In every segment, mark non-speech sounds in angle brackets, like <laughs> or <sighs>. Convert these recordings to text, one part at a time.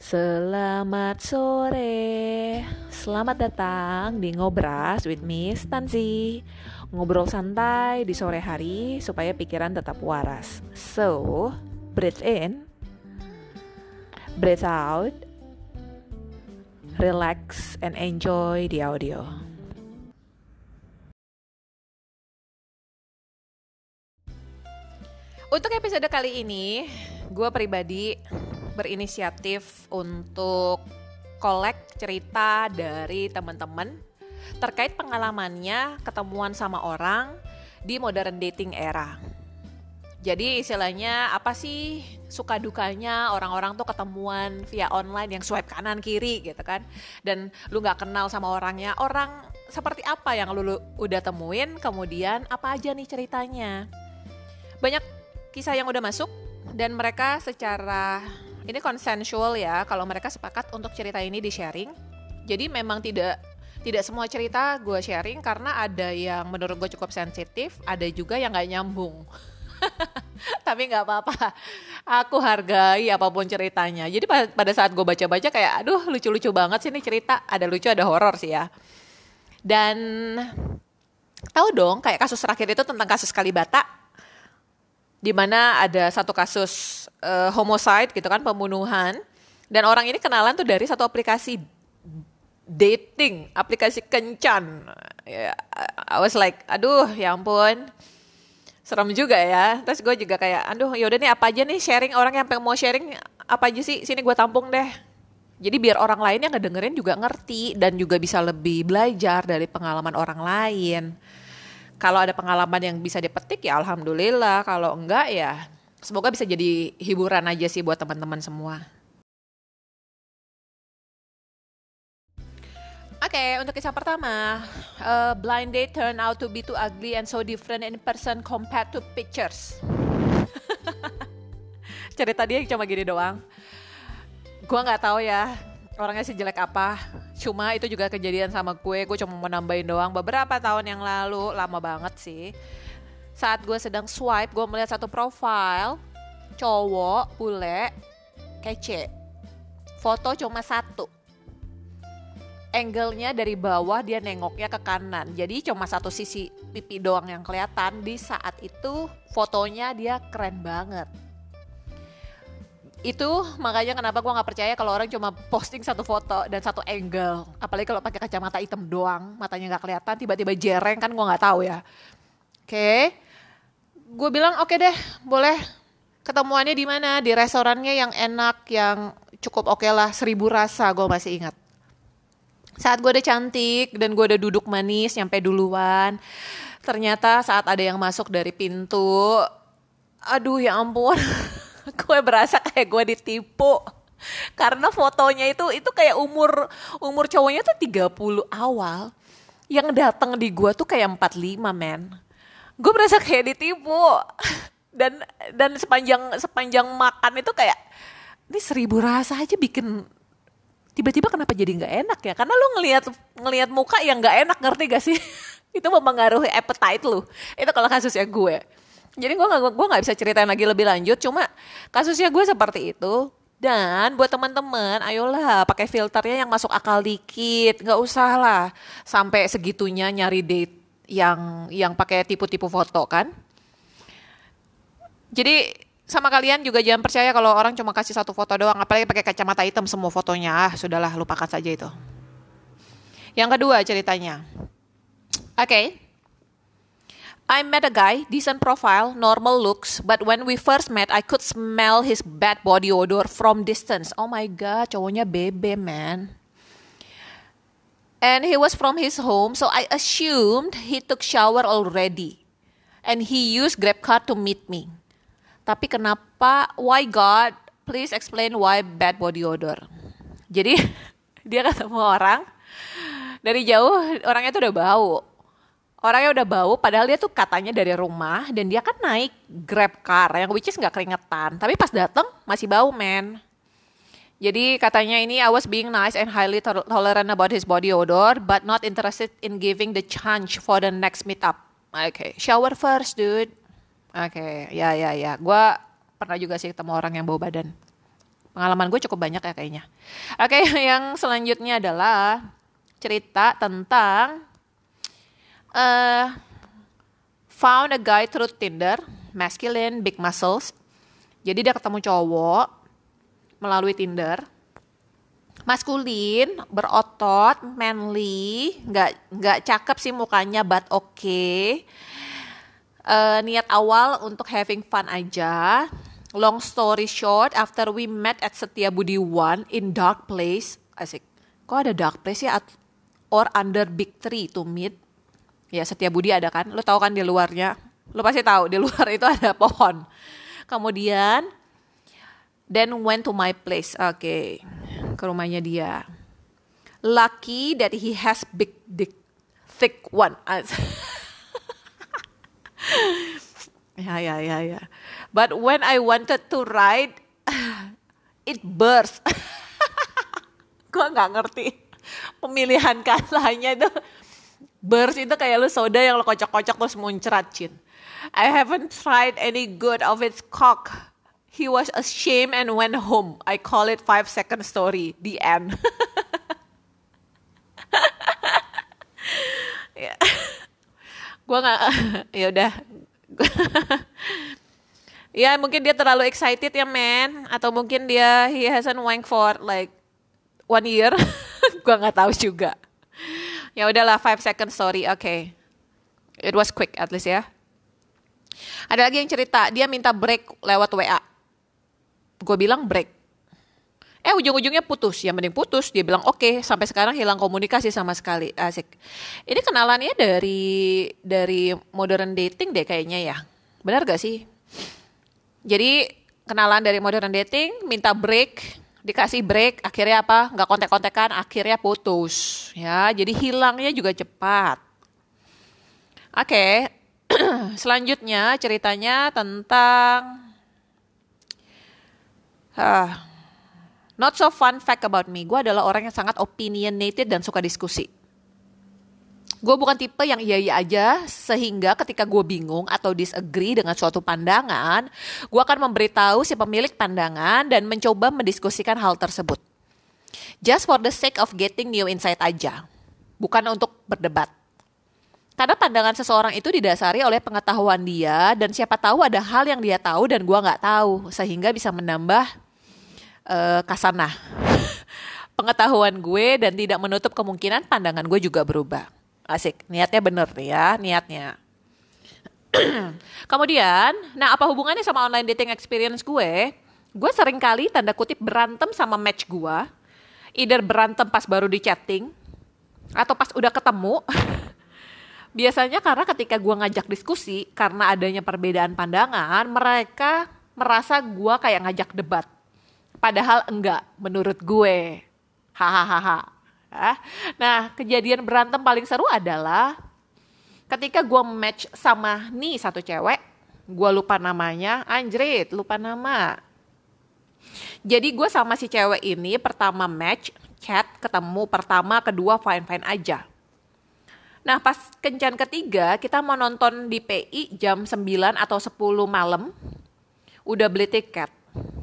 Selamat sore, selamat datang di Ngobras with Miss Tanzi Ngobrol santai di sore hari supaya pikiran tetap waras. So, breathe in. Breathe out. Relax and enjoy the audio. Untuk episode kali ini, gue pribadi berinisiatif untuk kolek cerita dari teman-teman terkait pengalamannya ketemuan sama orang di modern dating era. Jadi istilahnya apa sih suka dukanya orang-orang tuh ketemuan via online yang swipe kanan kiri gitu kan dan lu nggak kenal sama orangnya orang seperti apa yang lu, lu udah temuin kemudian apa aja nih ceritanya banyak kisah yang udah masuk dan mereka secara ini konsensual ya kalau mereka sepakat untuk cerita ini di sharing. Jadi memang tidak tidak semua cerita gue sharing karena ada yang menurut gue cukup sensitif, ada juga yang nggak nyambung. <laughs> Tapi nggak apa-apa, aku hargai apa pun ceritanya. Jadi pada saat gue baca-baca kayak, aduh lucu-lucu banget sih ini cerita. Ada lucu, ada horor sih ya. Dan tahu dong, kayak kasus terakhir itu tentang kasus Kalibata, di mana ada satu kasus uh, homicide gitu kan pembunuhan. Dan orang ini kenalan tuh dari satu aplikasi dating aplikasi kencan. Ya I was like aduh ya ampun. Serem juga ya. Terus gue juga kayak aduh yaudah nih apa aja nih sharing? Orang yang pengen mau sharing apa aja sih? Sini gue tampung deh. Jadi biar orang lain yang ngedengerin juga ngerti dan juga bisa lebih belajar dari pengalaman orang lain kalau ada pengalaman yang bisa dipetik ya alhamdulillah kalau enggak ya semoga bisa jadi hiburan aja sih buat teman-teman semua Oke, okay, untuk kisah pertama, uh, blind date turn out to be too ugly and so different in person compared to pictures. <laughs> Cerita dia cuma gini doang. Gua nggak tahu ya orangnya sih jelek apa. Cuma itu juga kejadian sama gue gue cuma mau nambahin doang. Beberapa tahun yang lalu lama banget sih. Saat gue sedang swipe gue melihat satu profile cowok bule kece. Foto cuma satu. Angle-nya dari bawah dia nengoknya ke kanan. Jadi cuma satu sisi pipi doang yang kelihatan. Di saat itu fotonya dia keren banget itu makanya kenapa gue nggak percaya kalau orang cuma posting satu foto dan satu angle. Apalagi kalau pakai kacamata hitam doang matanya nggak kelihatan tiba-tiba jereng kan gue nggak tahu ya. Oke. Okay. gue bilang oke okay deh boleh ketemuannya di mana? Di restorannya yang enak yang cukup oke okay lah seribu rasa gue masih ingat. Saat gue udah cantik dan gue udah duduk manis nyampe duluan ternyata saat ada yang masuk dari pintu aduh ya ampun <laughs> <laughs> gue berasa kayak gue ditipu. Karena fotonya itu itu kayak umur umur cowoknya tuh 30 awal. Yang datang di gue tuh kayak 45 men. Gue berasa kayak ditipu. <laughs> Dan dan sepanjang sepanjang makan itu kayak ini seribu rasa aja bikin tiba-tiba kenapa jadi nggak enak ya? Karena lu ngelihat ngelihat muka yang nggak enak ngerti gak sih? <laughs> Itu mempengaruhi appetite lu. Itu kalau kasusnya gue jadi gue gue nggak bisa ceritain lagi lebih lanjut cuma kasusnya gue seperti itu. Dan buat teman-teman ayolah pakai filternya yang masuk akal dikit. Nggak usah lah sampai segitunya nyari date yang yang pakai tipu-tipu foto kan? Jadi sama kalian juga jangan percaya kalau orang cuma kasih satu foto doang apalagi pakai kacamata hitam semua fotonya. Ah sudahlah lupakan saja itu. Yang kedua ceritanya. Oke. okay. I met a guy, decent profile, normal looks, but when we first met, I could smell his bad body odor from distance. Oh my god, cowoknya bebe, man. And he was from his home, so I assumed he took shower already. And he used Grab car to meet me. Tapi kenapa, why God, please explain why bad body odor. Jadi <laughs> dia ketemu orang, dari jauh orangnya tuh udah bau orangnya udah bau padahal dia tuh katanya dari rumah dan dia kan naik grab car yang which is nggak keringetan tapi pas dateng masih bau men jadi katanya ini I was being nice and highly tolerant about his body odor but not interested in giving the chance for the next meetup oke okay. shower first dude oke okay. ya ya ya gue pernah juga sih ketemu orang yang bau badan Pengalaman gue cukup banyak ya kayaknya. Oke, <laughs> yang selanjutnya adalah cerita tentang uh, found a guy through Tinder, masculine, big muscles. Jadi dia ketemu cowok melalui Tinder maskulin, berotot, manly, nggak nggak cakep sih mukanya, but oke. Okay. Uh, niat awal untuk having fun aja. Long story short, after we met at Setia Budi One in dark place, asik. Kok ada dark place ya? Or under big tree to meet? Ya Setia Budi ada kan? Lo tau kan di luarnya? Lo pasti tahu di luar itu ada pohon. Kemudian, then went to my place. Oke. Okay ke rumahnya dia. Lucky that he has big dick, thick one. <laughs> ya ya ya ya. But when I wanted to ride, <sighs> it burst. <laughs> Gue nggak ngerti pemilihan katanya itu. Burst itu kayak lu soda yang lo kocok-kocok terus muncrat, Cin. I haven't tried any good of its cock He was ashamed and went home. I call it five second story. The end. <laughs> ya. Gua nggak <laughs> ya udah. <laughs> ya mungkin dia terlalu excited ya man atau mungkin dia he hasn't wank for like one year. gua nggak tahu juga. Ya udahlah five second story. Oke. Okay. It was quick at least ya. Ada lagi yang cerita dia minta break lewat WA gue bilang break eh ujung-ujungnya putus ya mending putus dia bilang oke okay. sampai sekarang hilang komunikasi sama sekali asik ini kenalannya dari dari modern dating deh kayaknya ya benar gak sih jadi kenalan dari modern dating minta break dikasih break akhirnya apa nggak kontek-kontekan akhirnya putus ya jadi hilangnya juga cepat oke okay. <clears throat> selanjutnya ceritanya tentang Uh, not so fun fact about me, gue adalah orang yang sangat opinionated dan suka diskusi. Gue bukan tipe yang iya-iya aja, sehingga ketika gue bingung atau disagree dengan suatu pandangan, gue akan memberitahu si pemilik pandangan dan mencoba mendiskusikan hal tersebut. Just for the sake of getting new insight aja, bukan untuk berdebat. Karena pandangan seseorang itu didasari oleh pengetahuan dia dan siapa tahu ada hal yang dia tahu dan gue nggak tahu sehingga bisa menambah uh, kasanah <laughs> pengetahuan gue dan tidak menutup kemungkinan pandangan gue juga berubah. Asik, niatnya bener ya, niatnya. <clears throat> Kemudian, nah apa hubungannya sama online dating experience gue? Gue sering kali tanda kutip berantem sama match gue. Either berantem pas baru di chatting, atau pas udah ketemu, <laughs> biasanya karena ketika gue ngajak diskusi karena adanya perbedaan pandangan mereka merasa gue kayak ngajak debat padahal enggak menurut gue hahaha nah kejadian berantem paling seru adalah ketika gue match sama nih satu cewek gue lupa namanya anjrit lupa nama jadi gue sama si cewek ini pertama match chat ketemu pertama kedua fine fine aja Nah pas kencan ketiga kita mau nonton di PI jam 9 atau 10 malam. Udah beli tiket.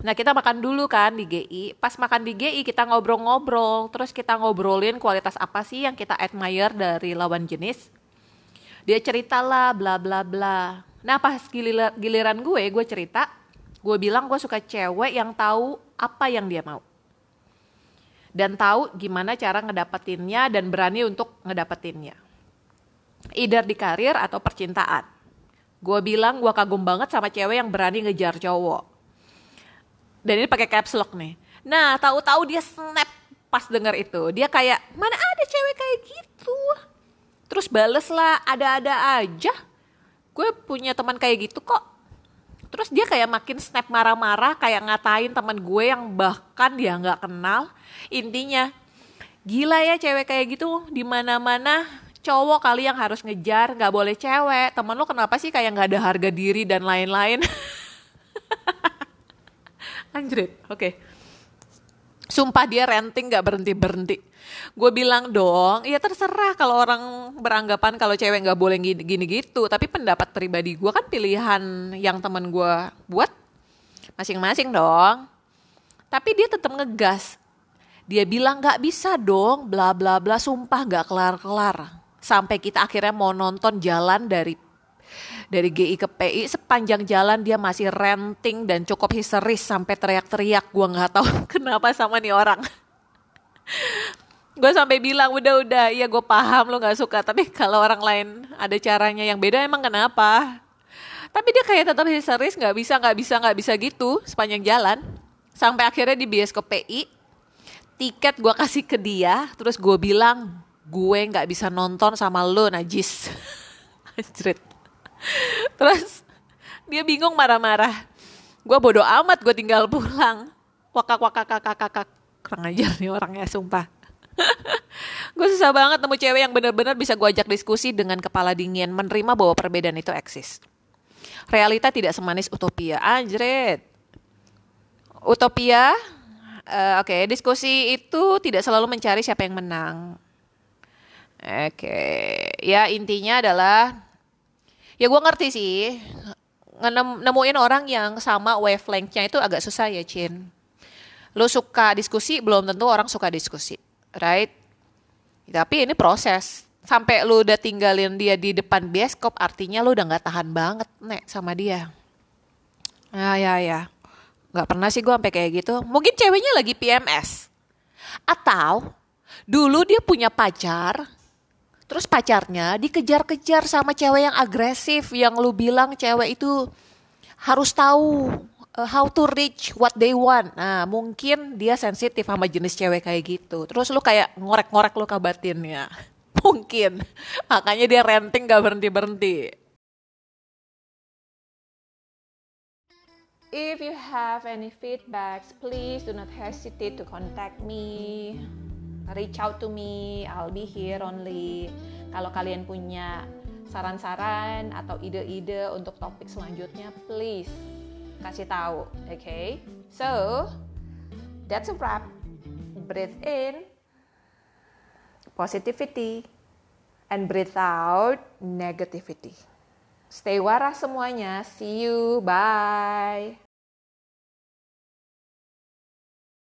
Nah kita makan dulu kan di GI. Pas makan di GI kita ngobrol-ngobrol. Terus kita ngobrolin kualitas apa sih yang kita admire dari lawan jenis. Dia cerita lah bla bla bla. Nah pas giliran gue, gue cerita. Gue bilang gue suka cewek yang tahu apa yang dia mau. Dan tahu gimana cara ngedapetinnya dan berani untuk ngedapetinnya either di karir atau percintaan. Gue bilang gue kagum banget sama cewek yang berani ngejar cowok. Dan ini pakai caps lock nih. Nah, tahu-tahu dia snap pas denger itu. Dia kayak, mana ada cewek kayak gitu? Terus bales lah, ada-ada aja. Gue punya teman kayak gitu kok. Terus dia kayak makin snap marah-marah, kayak ngatain teman gue yang bahkan dia nggak kenal. Intinya, gila ya cewek kayak gitu di mana-mana cowok kali yang harus ngejar, nggak boleh cewek. Temen lo kenapa sih kayak nggak ada harga diri dan lain-lain? <laughs> Anjrit, oke. Okay. Sumpah dia renting gak berhenti-berhenti. Gue bilang dong, ya terserah kalau orang beranggapan kalau cewek gak boleh gini, gitu. Tapi pendapat pribadi gue kan pilihan yang temen gue buat masing-masing dong. Tapi dia tetap ngegas. Dia bilang nggak bisa dong, bla bla bla, sumpah nggak kelar-kelar. Sampai kita akhirnya mau nonton jalan dari dari GI ke PI sepanjang jalan dia masih renting dan cukup histeris sampai teriak-teriak. Gua nggak tahu <laughs> kenapa sama nih orang. gue sampai bilang udah udah. Iya gue paham lo nggak suka. Tapi kalau orang lain ada caranya yang beda emang kenapa? Tapi dia kayak tetap histeris nggak bisa nggak bisa nggak bisa gitu sepanjang jalan. Sampai akhirnya di bioskop PI tiket gue kasih ke dia terus gue bilang gue nggak bisa nonton sama lo najis <laughs> <laughs> terus dia bingung marah-marah gue bodoh amat gue tinggal pulang wakak wakak kakak kakak kurang ajar nih orangnya sumpah <laughs> gue susah banget nemu cewek yang benar-benar bisa gue ajak diskusi dengan kepala dingin, menerima bahwa perbedaan itu eksis. Realita tidak semanis utopia. Anjrit. Utopia, uh, oke, okay, diskusi itu tidak selalu mencari siapa yang menang. Oke, okay. ya intinya adalah, ya gue ngerti sih, nemuin orang yang sama wavelengthnya itu agak susah ya, Cin. Lo suka diskusi, belum tentu orang suka diskusi right? Tapi ini proses. Sampai lu udah tinggalin dia di depan bioskop, artinya lu udah nggak tahan banget, nek, sama dia. Ya, ya, ya. Gak pernah sih gue sampai kayak gitu. Mungkin ceweknya lagi PMS. Atau dulu dia punya pacar, terus pacarnya dikejar-kejar sama cewek yang agresif, yang lu bilang cewek itu harus tahu uh, how to reach what they want. Nah, mungkin dia sensitif sama jenis cewek kayak gitu. Terus lu kayak ngorek-ngorek lu kabatinnya. <laughs> Mungkin. Makanya dia renting gak berhenti-berhenti. If you have any feedbacks, please do not hesitate to contact me. Reach out to me, I'll be here only. Kalau kalian punya saran-saran atau ide-ide untuk topik selanjutnya, please kasih tahu, oke? Okay? So, that's a wrap. Breathe in positivity and breathe out negativity. Stay waras semuanya. See you. Bye.